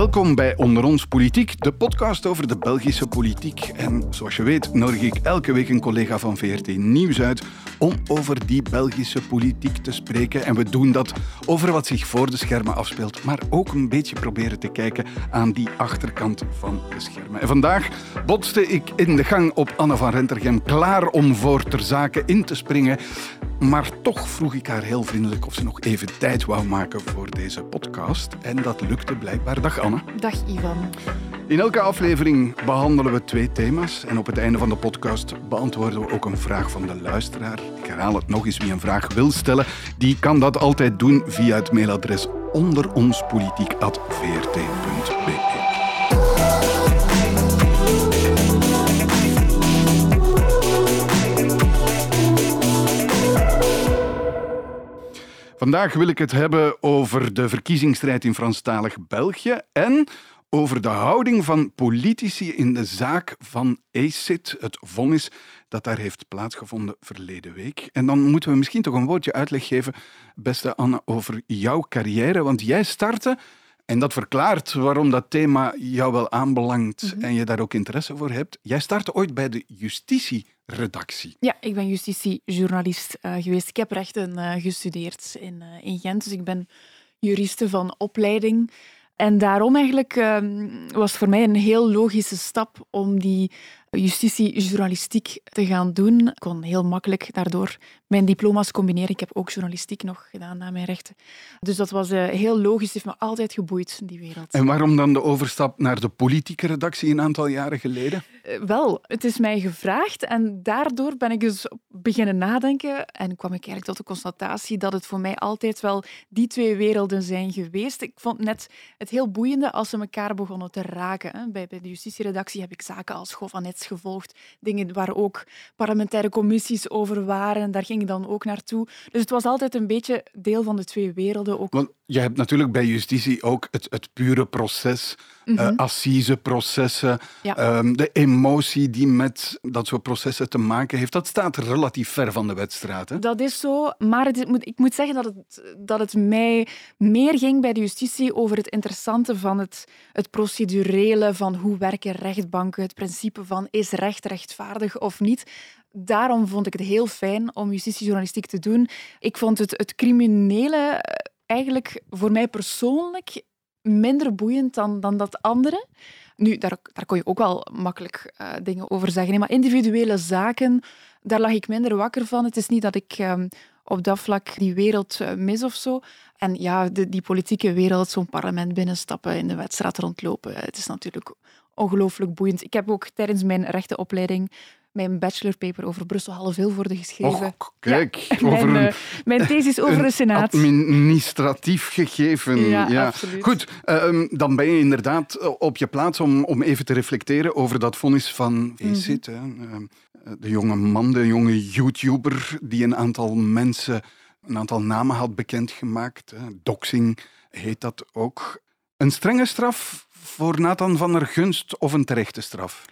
Welkom bij Onder ons Politiek, de podcast over de Belgische politiek. En zoals je weet nodig ik elke week een collega van VRT Nieuws uit om over die Belgische politiek te spreken. En we doen dat over wat zich voor de schermen afspeelt, maar ook een beetje proberen te kijken aan die achterkant van de schermen. En vandaag botste ik in de gang op Anne van Rentergem, klaar om voor ter zake in te springen. Maar toch vroeg ik haar heel vriendelijk of ze nog even tijd wou maken voor deze podcast. En dat lukte blijkbaar. Dag Anne. Dag Ivan. In elke aflevering behandelen we twee thema's. En op het einde van de podcast beantwoorden we ook een vraag van de luisteraar. Ik herhaal het nog eens. Wie een vraag wil stellen, die kan dat altijd doen via het mailadres onderonspolitiek.vrt.be. Vandaag wil ik het hebben over de verkiezingsstrijd in Franstalig België en over de houding van politici in de zaak van ACID, het vonnis dat daar heeft plaatsgevonden verleden week. En dan moeten we misschien toch een woordje uitleg geven, beste Anne, over jouw carrière. Want jij startte, en dat verklaart waarom dat thema jou wel aanbelangt en je daar ook interesse voor hebt. Jij startte ooit bij de justitieredactie. Ja, ik ben justitiejournalist uh, geweest. Ik heb rechten uh, gestudeerd in, uh, in Gent, dus ik ben juriste van opleiding. En daarom eigenlijk ehm, was voor mij een heel logische stap om die justitiejournalistiek te gaan doen. Ik kon heel makkelijk daardoor mijn diploma's combineren. Ik heb ook journalistiek nog gedaan na mijn rechten. Dus dat was uh, heel logisch. Het heeft me altijd geboeid, die wereld. En waarom dan de overstap naar de politieke redactie een aantal jaren geleden? Uh, wel, het is mij gevraagd en daardoor ben ik dus beginnen nadenken en kwam ik eigenlijk tot de constatatie dat het voor mij altijd wel die twee werelden zijn geweest. Ik vond net het heel boeiende als ze elkaar begonnen te raken. Bij, bij de justitieredactie heb ik zaken als Govanet gevolgd. Dingen waar ook parlementaire commissies over waren. Daar ging ik dan ook naartoe. Dus het was altijd een beetje deel van de twee werelden. Ook. Want je hebt natuurlijk bij justitie ook het, het pure proces, mm -hmm. uh, assiseprocessen, ja. um, de emotie die met dat soort processen te maken heeft. Dat staat relatief ver van de wedstrijd. Hè? Dat is zo, maar het, ik moet zeggen dat het, dat het mij meer ging bij de justitie over het interessante van het, het procedurele, van hoe werken rechtbanken, het principe van is recht rechtvaardig of niet. Daarom vond ik het heel fijn om justitiejournalistiek te doen. Ik vond het, het criminele eigenlijk voor mij persoonlijk minder boeiend dan, dan dat andere. Nu, daar, daar kon je ook wel makkelijk uh, dingen over zeggen. Maar individuele zaken, daar lag ik minder wakker van. Het is niet dat ik um, op dat vlak die wereld uh, mis of zo. En ja, die politieke wereld, zo'n parlement binnenstappen, in de wedstrijd rondlopen, het is natuurlijk ongelooflijk boeiend. Ik heb ook tijdens mijn rechtenopleiding mijn bachelorpaper over Brussel half Vilvoorde geschreven. Och, kijk, ja, over mijn, een, mijn thesis over de Senaat. Administratief gegeven. Ja, ja. absoluut. Goed, uh, dan ben je inderdaad op je plaats om, om even te reflecteren over dat vonnis van ECIT. Mm -hmm. uh, de jonge man, de jonge YouTuber, die een aantal mensen, een aantal namen had bekendgemaakt. Doxing heet dat ook. Een strenge straf voor Nathan van der Gunst of een terechte straf?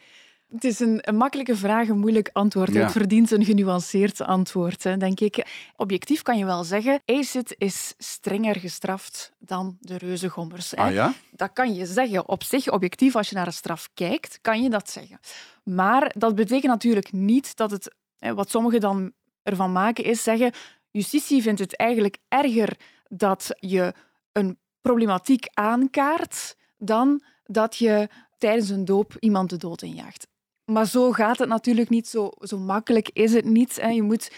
Het is een, een, makkelijke vraag, een moeilijk antwoord. Ja. Het verdient een genuanceerd antwoord, hè, denk ik. Objectief kan je wel zeggen, ACID is strenger gestraft dan de reuzengommers. Hè. Ah ja? Dat kan je zeggen. Op zich, objectief, als je naar een straf kijkt, kan je dat zeggen. Maar dat betekent natuurlijk niet dat het, wat sommigen dan ervan maken, is zeggen, justitie vindt het eigenlijk erger dat je een problematiek aankaart dan dat je tijdens een doop iemand de dood injaagt. Maar zo gaat het natuurlijk niet, zo, zo makkelijk is het niet. Hè. Je moet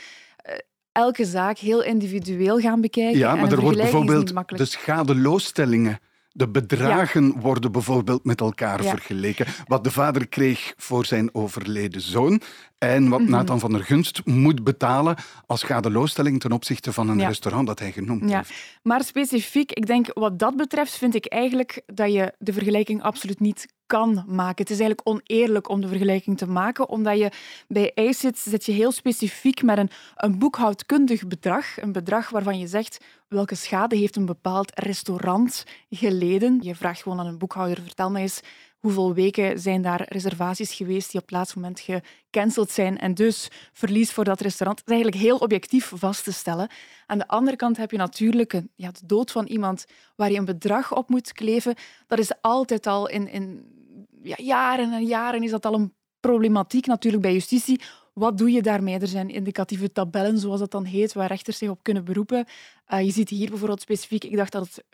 uh, elke zaak heel individueel gaan bekijken. Ja, maar er wordt bijvoorbeeld de de schadeloosstellingen. De bedragen ja. worden bijvoorbeeld met elkaar Ja. vergeleken. Wat de vader kreeg voor zijn overleden zoon en wat Mhm. Nathan van der Gunst moet betalen als schadeloosstelling ten opzichte van een Ja. restaurant dat hij genoemd Ja. heeft. Maar specifiek, ik denk wat dat betreft, vind ik eigenlijk dat je de vergelijking absoluut niet kan maken. Het is eigenlijk oneerlijk om de vergelijking te maken, omdat je bij ACID zit je heel specifiek met een, een boekhoudkundig bedrag. Een bedrag waarvan je zegt welke schade heeft een bepaald restaurant geleden. Je vraagt gewoon aan een boekhouder, vertel mij eens hoeveel weken zijn daar reservaties geweest die op het laatste moment gecanceld zijn en dus verlies voor dat restaurant. Dat is eigenlijk heel objectief vast te stellen. Aan de andere kant heb je natuurlijk een, ja, de dood van iemand waar je een bedrag op moet kleven. Dat is altijd al in, in ja, jaren en jaren is dat al een problematiek natuurlijk bij justitie wat doe je daarmee? Er zijn indicatieve tabellen, zoals dat dan heet, waar rechters zich op kunnen beroepen. Uh, je ziet hier bijvoorbeeld specifiek, ik dacht dat het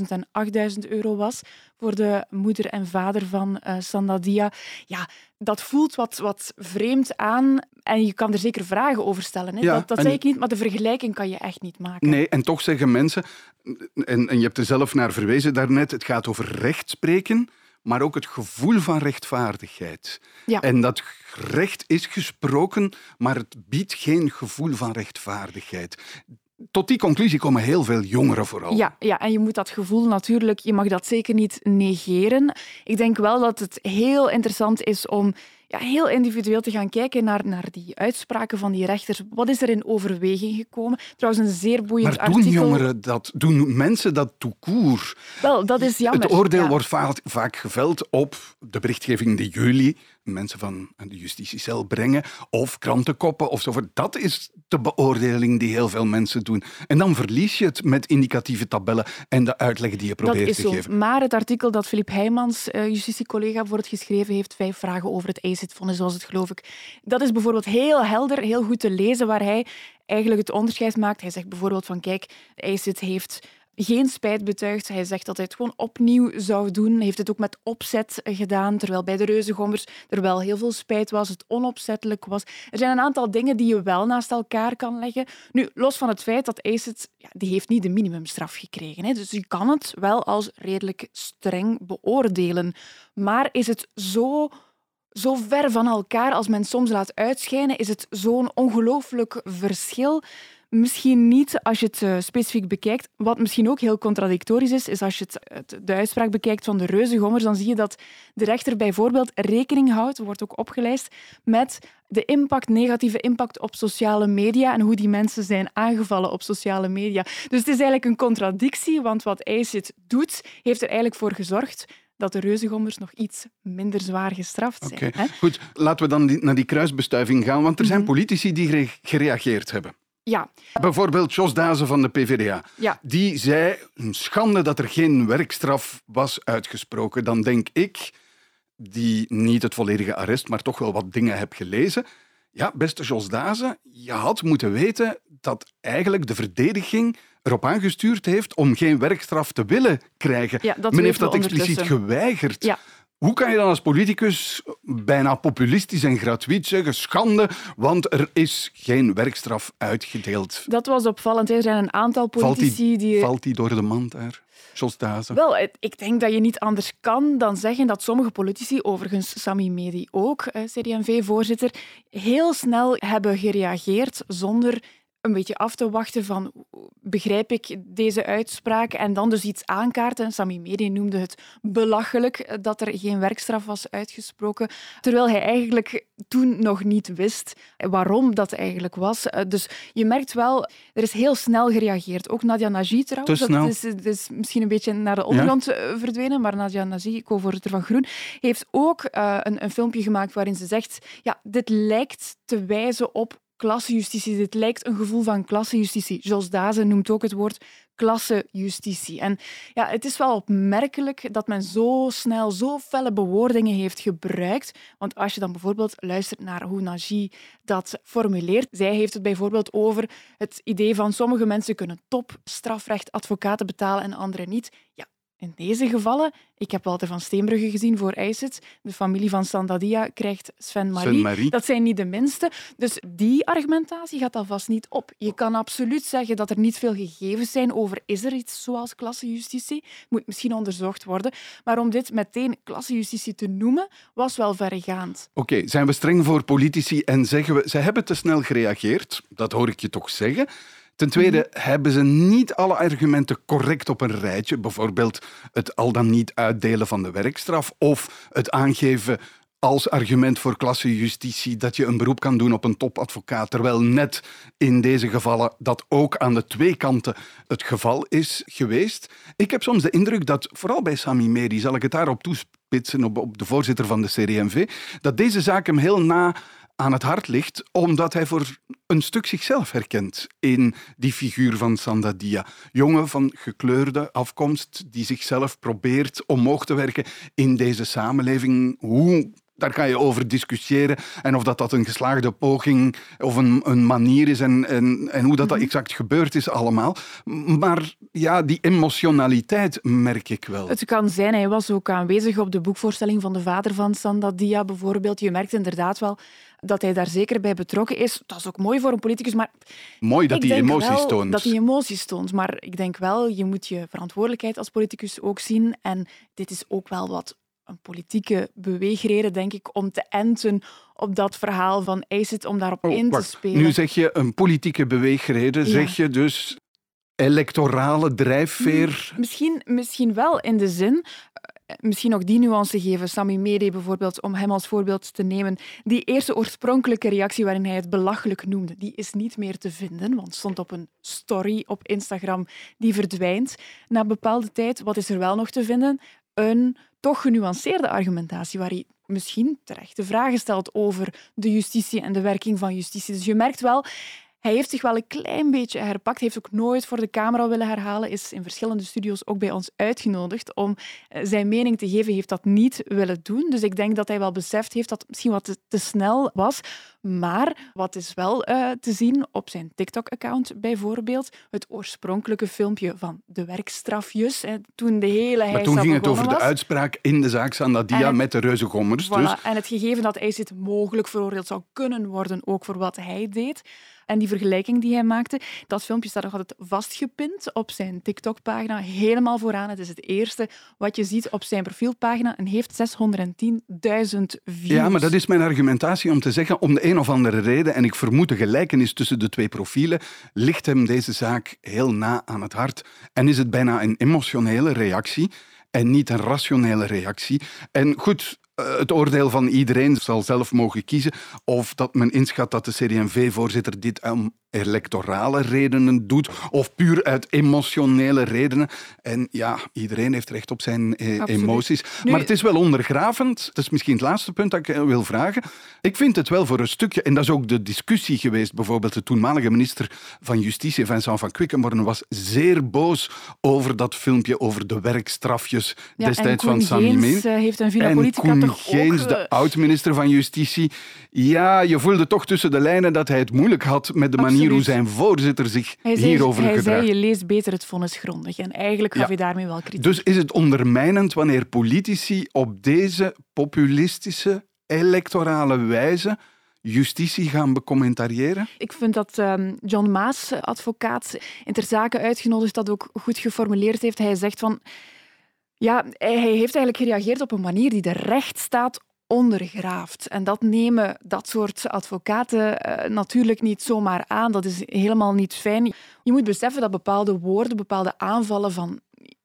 15.000 en 8.000 euro was voor de moeder en vader van uh, Sandadia. Ja, dat voelt wat, wat vreemd aan en je kan er zeker vragen over stellen. Hè? Ja, dat dat zei ik niet, maar de vergelijking kan je echt niet maken. Nee, en toch zeggen mensen, en, en je hebt er zelf naar verwezen daarnet, het gaat over rechtspreken maar ook het gevoel van rechtvaardigheid. Ja. En dat recht is gesproken, maar het biedt geen gevoel van rechtvaardigheid tot die conclusie komen heel veel jongeren vooral. Ja, ja, en je moet dat gevoel natuurlijk, je mag dat zeker niet negeren. Ik denk wel dat het heel interessant is om ja, heel individueel te gaan kijken naar, naar die uitspraken van die rechters. Wat is er in overweging gekomen? Trouwens, een zeer boeiend maar doen jongeren dat? Doen mensen dat toekoer? Wel, dat is jammer. Het oordeel wordt vaak, vaak geveld op de berichtgeving die jullie mensen van de justitiecel brengen, of krantenkoppen of zo. Dat is de beoordeling die heel veel mensen doen. En dan verlies je het met indicatieve tabellen en de uitleg die je probeert te zo. geven. Maar het artikel dat Filip Heijmans, uh, justitiecollega, voor het geschreven heeft, vijf vragen over het ACID-vonnis, zoals het geloof ik. Dat is bijvoorbeeld heel helder, heel goed te lezen, waar hij eigenlijk het onderscheid maakt. Hij zegt bijvoorbeeld van, kijk, ACID heeft geen spijt betuigd. Hij zegt dat hij het gewoon opnieuw zou doen. Hij heeft het ook met opzet gedaan, terwijl bij de reuzengommers er wel heel veel spijt was, het onopzettelijk was. Er zijn een aantal dingen die je wel naast elkaar kan leggen. Nu, los van het feit dat ACID, ja, die heeft niet de minimumstraf gekregen. Hè. Dus je kan het wel als redelijk streng beoordelen. Maar is het zo zo ver van elkaar als men soms laat uitschijnen, is het zo'n ongelooflijk verschil Misschien niet als je het uh, specifiek bekijkt. Wat misschien ook heel contradictorisch is, is als je het, de uitspraak bekijkt van de reuzengommers, dan zie je dat de rechter bijvoorbeeld rekening houdt, wordt ook opgelijst, met de impact, negatieve impact op sociale media en hoe die mensen zijn aangevallen op sociale media. Dus het is eigenlijk een contradictie, want wat ICIT doet, heeft er eigenlijk voor gezorgd dat de reuzengommers nog iets minder zwaar gestraft zijn. Okay. Goed, laten we dan naar die kruisbestuiving gaan, want er zijn mhm. politici die gereageerd hebben. Ja. Bijvoorbeeld Jos Dazen van de PvdA. Ja. Die zei, een schande dat er geen werkstraf was uitgesproken. Dan denk ik, die niet het volledige arrest, maar toch wel wat dingen heb gelezen. Ja, beste Jos Dazen, je had moeten weten dat eigenlijk de verdediging erop aangestuurd heeft om geen werkstraf te willen krijgen. Ja, dat Men heeft dat expliciet geweigerd. Ja. Hoe kan je dan als politicus bijna populistisch en gratuit zeggen schande, want er is geen werkstraf uitgedeeld? Dat was opvallend. Er zijn een aantal politici valt die... Valt die door de mand daar? Wel, ik denk dat je niet anders kan dan zeggen dat sommige politici, overigens Sami Medi ook, CD&V-voorzitter, heel snel hebben gereageerd zonder een beetje af te wachten van begrijp ik deze uitspraak en dan dus iets aankaarten. Sami Medi noemde het belachelijk dat er geen werkstraf was uitgesproken, terwijl hij eigenlijk toen nog niet wist waarom dat eigenlijk was. Eh, dus je merkt wel, er is heel snel gereageerd. Ook Nadia Nagy trouwens, dat is, is, misschien een beetje naar de ondergrond eh, verdwenen, maar Nadia Nagy, co-voorzitter van Groen, heeft ook uh, een, een filmpje gemaakt waarin ze zegt ja, dit lijkt te wijzen op klassejustitie. Dit lijkt een gevoel van klassejustitie. Jos Dazen noemt ook het woord klassejustitie. En ja, het is wel opmerkelijk dat men zo snel zo felle bewoordingen heeft gebruikt. Want als je dan bijvoorbeeld luistert naar hoe Nagy dat formuleert, zij heeft het bijvoorbeeld over het idee van sommige mensen kunnen top strafrecht advocaten betalen en anderen niet. Ja, in deze gevallen, ik heb Walter van Steenbrugge gezien voor IJsset. De familie van Sandadia krijgt Sven Marie. Dat zijn niet de minste. Dus die argumentatie gaat alvast niet op. Je kan absoluut zeggen dat er niet veel gegevens zijn over is er iets zoals klassejustitie. Moet misschien onderzocht worden. Maar om dit meteen klassejustitie te noemen, was wel verregaand. Oké, zijn we streng voor politici en zeggen we, ze hebben te snel gereageerd? Dat hoor ik je toch zeggen. Ten tweede mhm. hebben ze niet alle argumenten correct op een rijtje. Bijvoorbeeld het al dan niet uitdelen van de werkstraf of het aangeven als argument voor klassejustitie dat je een beroep kan doen op een topadvocaat, terwijl net in deze gevallen dat ook aan de twee kanten het geval is geweest. Ik heb soms de indruk dat, vooral bij Sami Meri, zal ik het daarop toespitsen, op, op de voorzitter van de CDMV, dat deze zaak hem heel na aan het hart ligt, omdat hij voor een stuk zichzelf herkent in die figuur van Sandadia. Jongen van gekleurde afkomst die zichzelf probeert omhoog te werken in deze samenleving. Hoe daar ga je over discussiëren. En of dat, dat een geslaagde poging of een, een manier is en, en, en hoe dat, dat mhm. exact gebeurd is allemaal. Maar ja, die emotionaliteit merk ik wel. Het kan zijn, hij was ook aanwezig op de boekvoorstelling van de vader van Sandadia bijvoorbeeld. Je merkt inderdaad wel dat hij daar zeker bij betrokken is. Dat is ook mooi voor een politicus, maar... Mooi dat hij emoties toont. Dat hij emoties toont, maar ik denk wel, je moet je verantwoordelijkheid als politicus ook zien. En dit is ook wel wat een politieke beweegreden, denk ik, om te enten op dat verhaal van ICIT, om daarop oh, in te spelen. Nu zeg je een politieke beweegreden, zeg je dus electorale drijfveer? Misschien, misschien wel in de zin, eh, misschien ook die nuance geven, Sami Mede bijvoorbeeld, om hem als voorbeeld te nemen. Die eerste oorspronkelijke reactie waarin hij het belachelijk noemde, die is niet meer te vinden, want stond op een story op Instagram die verdwijnt. Na bepaalde tijd, wat is er wel nog te vinden? Een toch genuanceerde argumentatie, waar hij misschien terechte vragen stelt over de justitie en de werking van justitie. Dus je merkt wel, hij heeft zich wel een klein beetje herpakt, heeft ook nooit voor de camera willen herhalen, is in verschillende studio's ook bij ons uitgenodigd om eh, zijn mening te geven, heeft dat niet willen doen. Dus ik denk dat hij wel beseft heeft dat het misschien wat te, snel was. Maar wat is wel uh, te zien op zijn TikTok-account bijvoorbeeld, het oorspronkelijke filmpje van de werkstrafjes, hè, toen de hele Maar toen ging het over de uitspraak in de zaak Sandadia het, met de reuzengommers. Voilà, dus... En het gegeven dat IJzit mogelijk veroordeeld zou kunnen worden, ook voor wat hij deed. En die vergelijking die hij maakte, dat filmpje staat nog altijd vastgepind op zijn TikTok-pagina, helemaal vooraan. Het is het eerste wat je ziet op zijn profielpagina en heeft 610.000 views. Ja, maar dat is mijn argumentatie om te zeggen, om de een of andere reden, en ik vermoed de gelijkenis tussen de twee profielen, ligt hem deze zaak heel na aan het hart. En is het bijna een emotionele reactie en niet een rationele reactie. En goed, het oordeel van iedereen zal zelf mogen kiezen of dat men inschat dat de CD&V-voorzitter dit om electorale redenen doet of puur uit emotionele redenen. En ja, iedereen heeft recht op zijn eh, emoties. Maar het is wel ondergravend. Dat is misschien het laatste punt dat ik eh, wil vragen. Ik vind het wel voor een stukje, en dat is ook de discussie geweest, bijvoorbeeld de toenmalige minister van Justitie, Vincent van Quickenborne, was zeer boos over dat filmpje over de werkstrafjes destijds van Sami Meen. Eh, heeft een Villa Politica toch Geens, de oud-minister van Justitie. Ja, je voelde toch tussen de lijnen dat hij het moeilijk had met de manier hoe zijn voorzitter zich hij hierover zei, Hij zei, je leest beter het vonnis grondig. En eigenlijk gaf je daarmee wel kritiek. Dus is het ondermijnend wanneer politici op deze populistische, electorale wijze justitie gaan becommentariëren? Ik vind dat um, John Maas, advocaat, in ter zake uitgenodigd, dat ook goed geformuleerd heeft. Hij zegt van ja, hij heeft eigenlijk gereageerd op een manier die de rechtsstaat ondergraaft. En dat nemen dat soort advocaten uh, natuurlijk niet zomaar aan. Dat is helemaal niet fijn. Je moet beseffen dat bepaalde woorden, bepaalde aanvallen van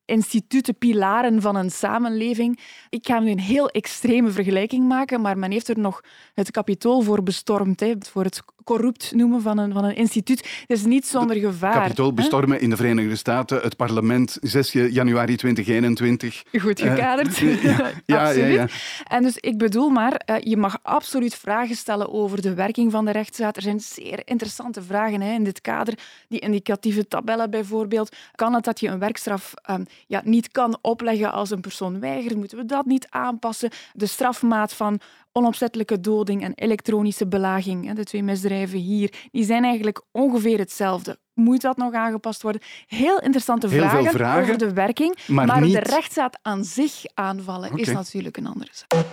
instituten, pilaren van een samenleving. Ik ga nu een heel extreme vergelijking maken, maar men heeft er nog het kapitool voor bestormd, hè, voor het corrupt noemen van een, van een instituut. Het is niet zonder gevaar. Kapitool bestormen in de Verenigde Staten, het parlement 6 januari 2021. Goed gekaderd. Uh, ja, ja, ja, ja, En dus ik bedoel maar, uh, je mag absoluut vragen stellen over de werking van de rechtsstaat. Er zijn zeer interessante vragen hè, in dit kader. Die indicatieve tabellen bijvoorbeeld. Kan het dat je een werkstraf um, ja, niet kan opleggen als een persoon weigert? Moeten we dat niet aanpassen? De strafmaat van onopzettelijke doding en elektronische belaging, de twee misdrijven hier, die zijn eigenlijk ongeveer hetzelfde. Moet dat nog aangepast worden? Heel interessante vragen, over de werking, maar, de rechtsstaat aan zich aanvallen is natuurlijk een andere zaak.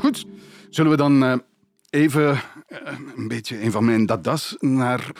Goed, zullen we dan eh, even eh, een beetje een van mijn dadas naar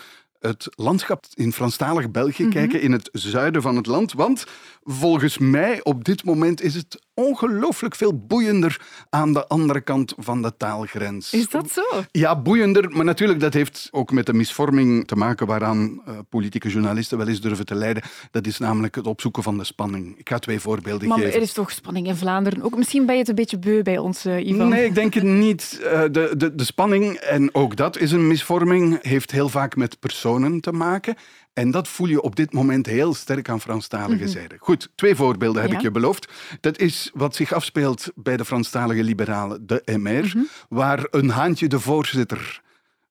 het landschap in Franstalig België mhm. kijken, in het zuiden van het land. Want volgens mij op dit moment is het ongelooflijk veel boeiender aan de andere kant van de taalgrens. Is dat zo? Ja, boeiender, maar natuurlijk dat heeft ook met de misvorming te maken waaraan uh, politieke journalisten wel eens durven te leiden. Dat is namelijk het opzoeken van de spanning. Ik ga twee voorbeelden maar geven. er is toch spanning in Vlaanderen ook? Misschien ben je het een beetje beu bij ons, uh, Ivan. Nee, ik denk het niet. Uh, de, de, de spanning, en ook dat is een misvorming, heeft heel vaak met personen te maken. En dat voel je op dit moment heel sterk aan Franstalige mm zijde. Goed, twee voorbeelden heb ik je beloofd. Dat is wat zich afspeelt bij de Franstalige liberalen, de MR, mhm. waar een haantje de voorzitter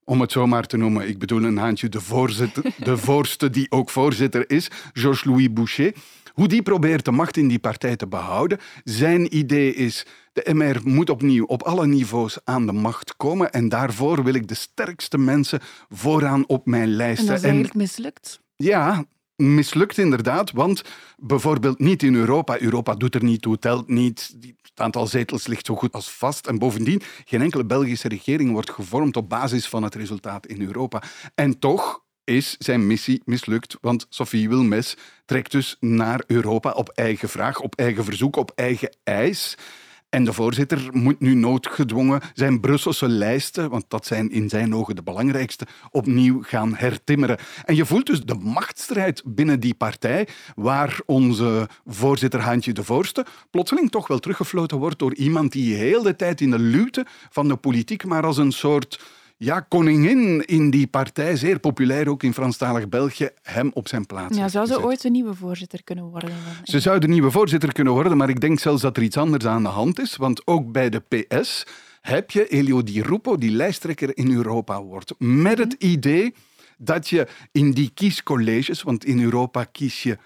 om het zo maar te noemen. Ik bedoel een haantje, de, voorzitter, de voorste die ook voorzitter is, Georges-Louis Boucher. Hoe die probeert de macht in die partij te behouden. Zijn idee is, de MR moet opnieuw op alle niveaus aan de macht komen en daarvoor wil ik de sterkste mensen vooraan op mijn lijst. En dat is eigenlijk mislukt? Ja, mislukt inderdaad, want bijvoorbeeld niet in Europa. Europa doet er niet toe, telt niet. Het aantal zetels ligt zo goed als vast. En bovendien, geen enkele Belgische regering wordt gevormd op basis van het resultaat in Europa. En toch is zijn missie mislukt, want Sophie Wilmes trekt dus naar Europa op eigen vraag, op eigen verzoek, op eigen eis. En de voorzitter moet nu noodgedwongen zijn Brusselse lijsten, want dat zijn in zijn ogen de belangrijkste, opnieuw gaan hertimmeren. En je voelt dus de machtsstrijd binnen die partij, waar onze voorzitter Haantje de Voorste plotseling toch wel teruggefloten wordt door iemand die heel de tijd in de luwte van de politiek, maar als een soort ja, koningin in die partij, zeer populair ook in Franstalig België, hem op zijn plaats ja, Zou ze ooit de nieuwe voorzitter kunnen worden? Ze zou de nieuwe voorzitter kunnen worden, maar ik denk zelfs dat er iets anders aan de hand is. Want ook bij de PS heb je Elio Di Rupo, die lijsttrekker in Europa wordt. Met het mhm. idee dat je in die kiescolleges, want in Europa kies je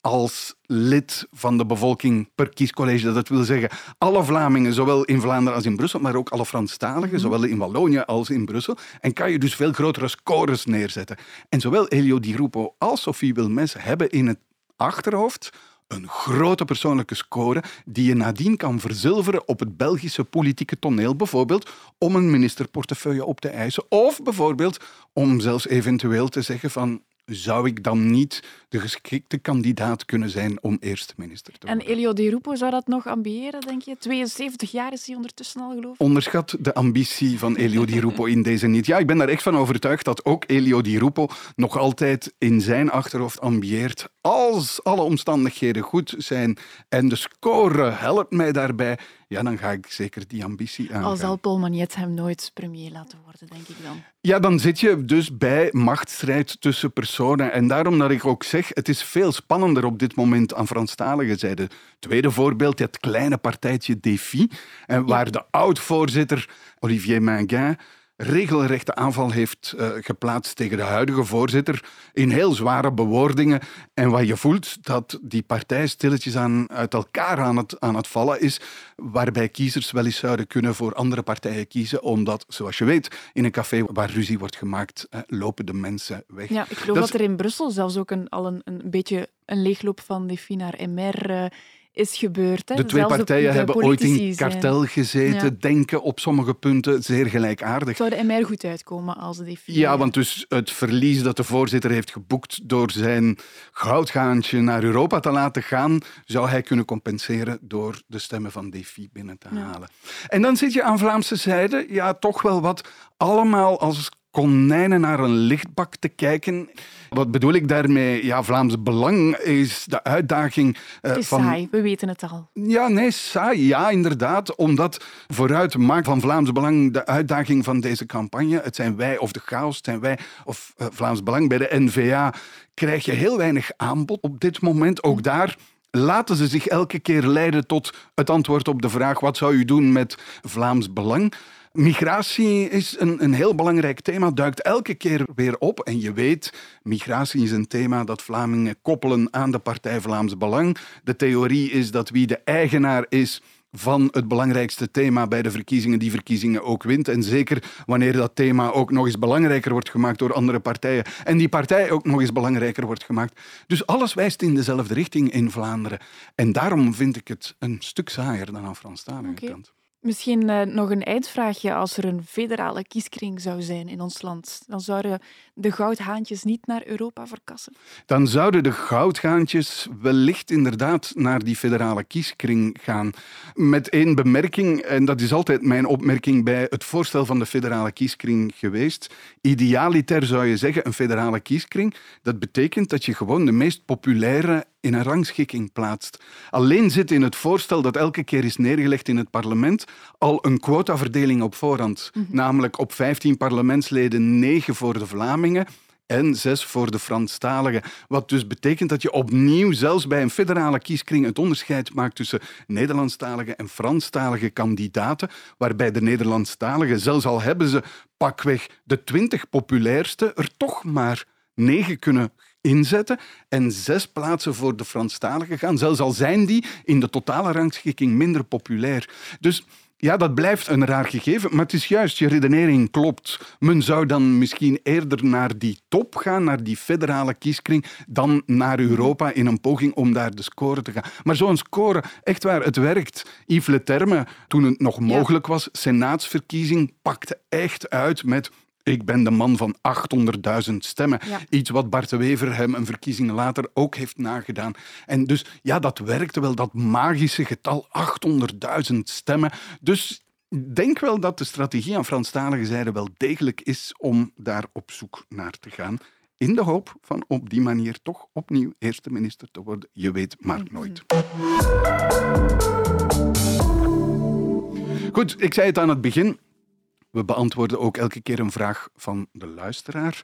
als lid van de bevolking per kiescollege. Dat wil zeggen, alle Vlamingen, zowel in Vlaanderen als in Brussel, maar ook alle Franstaligen, mhm. zowel in Wallonië als in Brussel. En kan je dus veel grotere scores neerzetten. En zowel Elio Di Rupo als Sophie Wilmes hebben in het achterhoofd een grote persoonlijke score die je nadien kan verzilveren op het Belgische politieke toneel, bijvoorbeeld om een ministerportefeuille op te eisen, of bijvoorbeeld om zelfs eventueel te zeggen van zou ik dan niet de geschikte kandidaat kunnen zijn om eerste minister te worden. En Elio Di Rupo zou dat nog ambiëren, denk je? 72 jaar is hij ondertussen al, geloof ik. Onderschat de ambitie van Elio Di Rupo in deze niet. Ja, ik ben daar echt van overtuigd dat ook Elio Di Rupo nog altijd in zijn achterhoofd ambieert. Als alle omstandigheden goed zijn en de score helpt mij daarbij, ja, dan ga ik zeker die ambitie aan. Al zal Paul Magnet hem nooit premier laten worden, denk ik dan. Ja, dan zit je dus bij machtsstrijd tussen personen. En daarom dat ik ook zeg, het is veel spannender op dit moment aan Franstalige zijde. Tweede voorbeeld, het kleine partijtje Défi, waar de oud-voorzitter Olivier Minguin regelrechte aanval heeft uh, geplaatst tegen de huidige voorzitter in heel zware bewoordingen. En wat je voelt, dat die partij stilletjes aan, uit elkaar aan het, aan het vallen is, waarbij kiezers wel eens zouden kunnen voor andere partijen kiezen, omdat, zoals je weet, in een café waar ruzie wordt gemaakt, uh, lopen de mensen weg. Ja, ik geloof dat, er in Brussel zelfs ook een, al een, een beetje een leegloop van de Finaar MR uh, is gebeurd. Hè? De twee partijen hebben ooit in kartel gezeten, denken op sommige punten zeer gelijkaardig. Zou de MR goed uitkomen als de Ja, want dus het verlies dat de voorzitter heeft geboekt door zijn goudgaantje naar Europa te laten gaan, zou hij kunnen compenseren door de stemmen van Defi binnen te halen. En dan zit je aan Vlaamse zijde, ja, toch wel wat allemaal als konijnen naar een lichtbak te kijken. Wat bedoel ik daarmee? Ja, Vlaams Belang is de uitdaging. Uh, het is van... saai, we weten het al. Ja, nee, saai. Ja, inderdaad. Omdat vooruit maakt van Vlaams Belang de uitdaging van deze campagne. Het zijn wij of de chaos, het zijn wij of uh, Vlaams Belang. Bij de NVA krijg je heel weinig aanbod op dit moment. Ook daar laten ze zich elke keer leiden tot het antwoord op de vraag: wat zou u doen met Vlaams Belang? Migratie is een, een heel belangrijk thema, duikt elke keer weer op. En je weet, migratie is een thema dat Vlamingen koppelen aan de partij Vlaams Belang. De theorie is dat wie de eigenaar is van het belangrijkste thema bij de verkiezingen, die verkiezingen ook wint. En zeker wanneer dat thema ook nog eens belangrijker wordt gemaakt door andere partijen en die partij ook nog eens belangrijker wordt gemaakt. Dus alles wijst in dezelfde richting in Vlaanderen. En daarom vind ik het een stuk saaier dan aan Franstalige okay. kant. Misschien uh, nog een eindvraagje. Als er een federale kieskring zou zijn in ons land, dan zouden de goudhaantjes niet naar Europa verkassen? Dan zouden de goudhaantjes wellicht inderdaad naar die federale kieskring gaan. Met één bemerking, en dat is altijd mijn opmerking bij het voorstel van de federale kieskring geweest. Idealiter zou je zeggen, een federale kieskring, dat betekent dat je gewoon de meest populaire in een rangschikking plaatst. Alleen zit in het voorstel dat elke keer is neergelegd in het parlement al een quotaverdeling op voorhand. Mhm. Namelijk op 15 parlementsleden 9 voor de Vlamingen en zes voor de Franstaligen. Wat dus betekent dat je opnieuw, zelfs bij een federale kieskring, het onderscheid maakt tussen Nederlandstalige en Franstalige kandidaten, waarbij de Nederlandstaligen, zelfs al hebben ze pakweg de twintig populairste, er toch maar negen kunnen inzetten en zes plaatsen voor de Franstaligen gaan, zelfs al zijn die in de totale rangschikking minder populair. Dus ja, dat blijft een raar gegeven, maar het is juist, je redenering klopt. Men zou dan misschien eerder naar die top gaan, naar die federale kieskring, dan naar Europa in een poging om daar de score te gaan. Maar zo'n score, echt waar, het werkt. Yves Leterme, toen het nog mogelijk was, senaatsverkiezing, pakte echt uit met ik ben de man van 800.000 stemmen. Iets wat Bart de Wever hem een verkiezing later ook heeft nagedaan. En dus ja, dat werkte wel, dat magische getal 800.000 stemmen. Dus denk wel dat de strategie aan Franstalige zijde wel degelijk is om daar op zoek naar te gaan. In de hoop van op die manier toch opnieuw eerste minister te worden. Je weet maar mhm. nooit. Goed, ik zei het aan het begin. We beantwoorden ook elke keer een vraag van de luisteraar.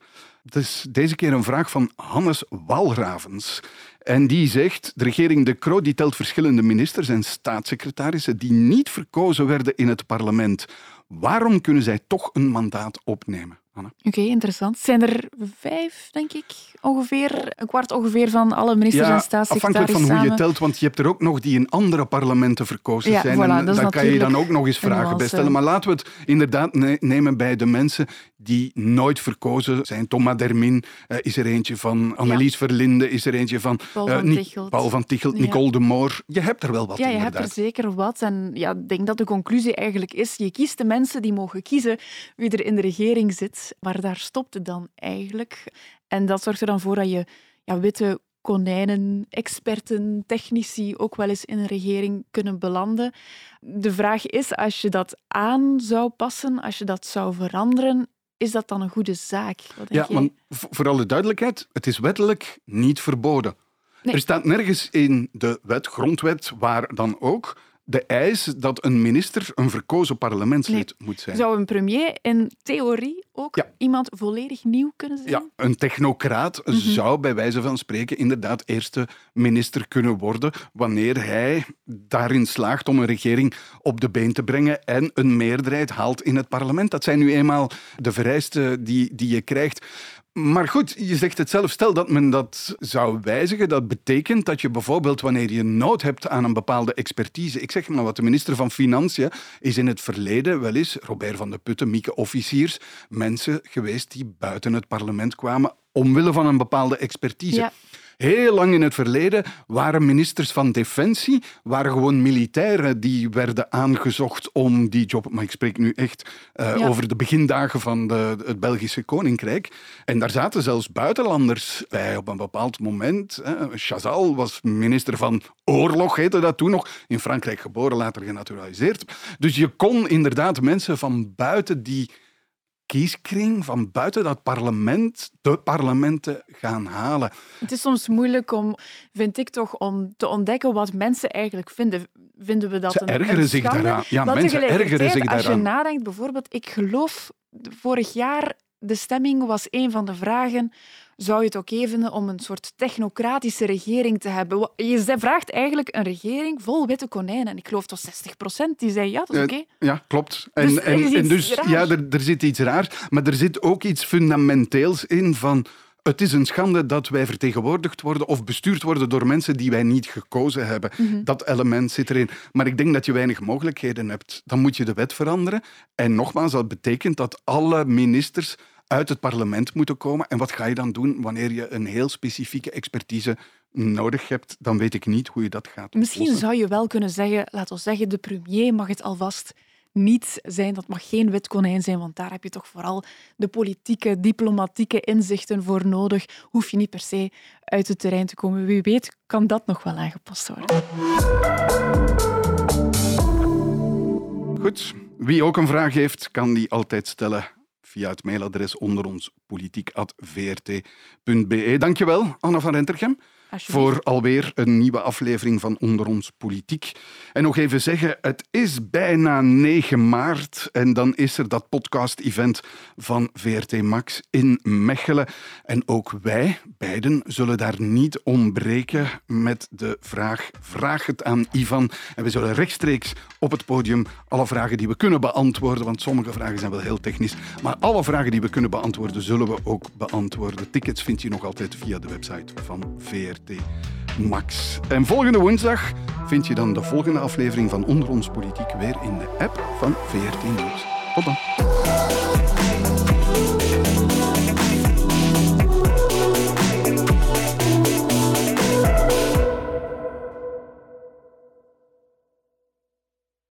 Is deze keer een vraag van Hannes Walravens. En die zegt, de regering De die telt verschillende ministers en staatssecretarissen die niet verkozen werden in het parlement. Waarom kunnen zij toch een mandaat opnemen? Oké, interessant. Zijn er vijf, denk ik, ongeveer, een kwart ongeveer van alle ministers en staatssecretarissen afhankelijk van hoe je telt, want je hebt er ook nog die in andere parlementen verkozen ja, zijn. en dan kan je dan ook nog eens vragen bij stellen. Maar laten we het inderdaad nemen bij de mensen die nooit verkozen zijn. Thomas Dermin uh, is er eentje van, Annelies ja. Verlinde is er eentje van, Paul van uh, Tichelt, Paul van Tichelt Nicole de Moor. Je hebt er wel wat, Ja, je hebt er zeker wat. En ja, ik denk dat de conclusie eigenlijk is, je kiest de mensen die mogen kiezen wie er in de regering zit. Maar daar stopt het dan eigenlijk. En dat zorgt er dan voor dat je ja, witte konijnen, experten, technici ook wel eens in een regering kunnen belanden. De vraag is, als je dat aan zou passen, als je dat zou veranderen, is dat dan een goede zaak? ja, maar voor alle duidelijkheid, het is wettelijk niet verboden. Er staat nergens in de wet, grondwet, waar dan ook, de eis dat een minister een verkozen parlementslid moet zijn. Zou een premier in theorie ook iemand volledig nieuw kunnen zijn? Ja, een technocraat mhm. zou bij wijze van spreken inderdaad eerste minister kunnen worden wanneer hij daarin slaagt om een regering op de been te brengen en een meerderheid haalt in het parlement. Dat zijn nu eenmaal de vereisten die, die je krijgt. Maar goed, je zegt het zelf, stel dat men dat zou wijzigen. Dat betekent dat je bijvoorbeeld wanneer je nood hebt aan een bepaalde expertise. Ik zeg maar wat, de minister van Financiën is in het verleden wel eens, Robert van de Putten, Mieke Officiers, mensen geweest die buiten het parlement kwamen omwille van een bepaalde expertise. Ja. Heel lang in het verleden waren ministers van Defensie waren gewoon militairen die werden aangezocht om die job. Maar ik spreek nu echt uh, over de begindagen van de, het Belgische Koninkrijk. En daar zaten zelfs buitenlanders bij op een bepaald moment. Chazal was minister van Oorlog, heette dat toen nog. In Frankrijk geboren, later genaturaliseerd. Dus je kon inderdaad mensen van buiten die kieskring van buiten dat parlement de parlementen gaan halen. Het is soms moeilijk om, vind ik toch, om te ontdekken wat mensen eigenlijk vinden. Vinden we dat Ze een, ergeren een zich daaraan. Ja, mensen ergeren zich daaraan. Als je nadenkt, bijvoorbeeld, ik geloof, vorig jaar, de stemming was een van de vragen zou je het oké vinden om een soort technocratische regering te hebben? Je vraagt eigenlijk een regering vol witte konijnen. En ik geloof tot 60 procent die zei ja, dat is oké. Ja, klopt. En dus, en, en dus ja, er, er zit iets raar, maar er zit ook iets fundamenteels in van het is een schande dat wij vertegenwoordigd worden of bestuurd worden door mensen die wij niet gekozen hebben. Mhm. Dat element zit erin. Maar ik denk dat je weinig mogelijkheden hebt. Dan moet je de wet veranderen. En nogmaals, dat betekent dat alle ministers uit het parlement moeten komen. En wat ga je dan doen wanneer je een heel specifieke expertise nodig hebt? Dan weet ik niet hoe je dat gaat Misschien zou je wel kunnen zeggen, laten we zeggen, de premier mag het alvast niet zijn, dat mag geen wit konijn zijn, want daar heb je toch vooral de politieke, diplomatieke inzichten voor nodig. Hoef je niet per se uit het terrein te komen. Wie weet kan dat nog wel aangepast worden. Goed. Wie ook een vraag heeft, kan die altijd stellen via het mailadres onder ons politiek.vrt.be. Dankjewel, Anna van Rentergem voor alweer een nieuwe aflevering van Onder ons Politiek. En nog even zeggen, het is bijna 9 maart en dan is er dat podcast-event van VRT Max in Mechelen. En ook wij, beiden, zullen daar niet ontbreken met de vraag Vraag het aan Ivan. En we zullen rechtstreeks op het podium alle vragen die we kunnen beantwoorden, want sommige vragen zijn wel heel technisch, maar alle vragen die we kunnen beantwoorden, zullen we ook beantwoorden. Tickets vind je nog altijd via de website van Max. En volgende woensdag vind je dan de volgende aflevering van Onder ons Politiek weer in de app van VRT Nieuws. Tot dan.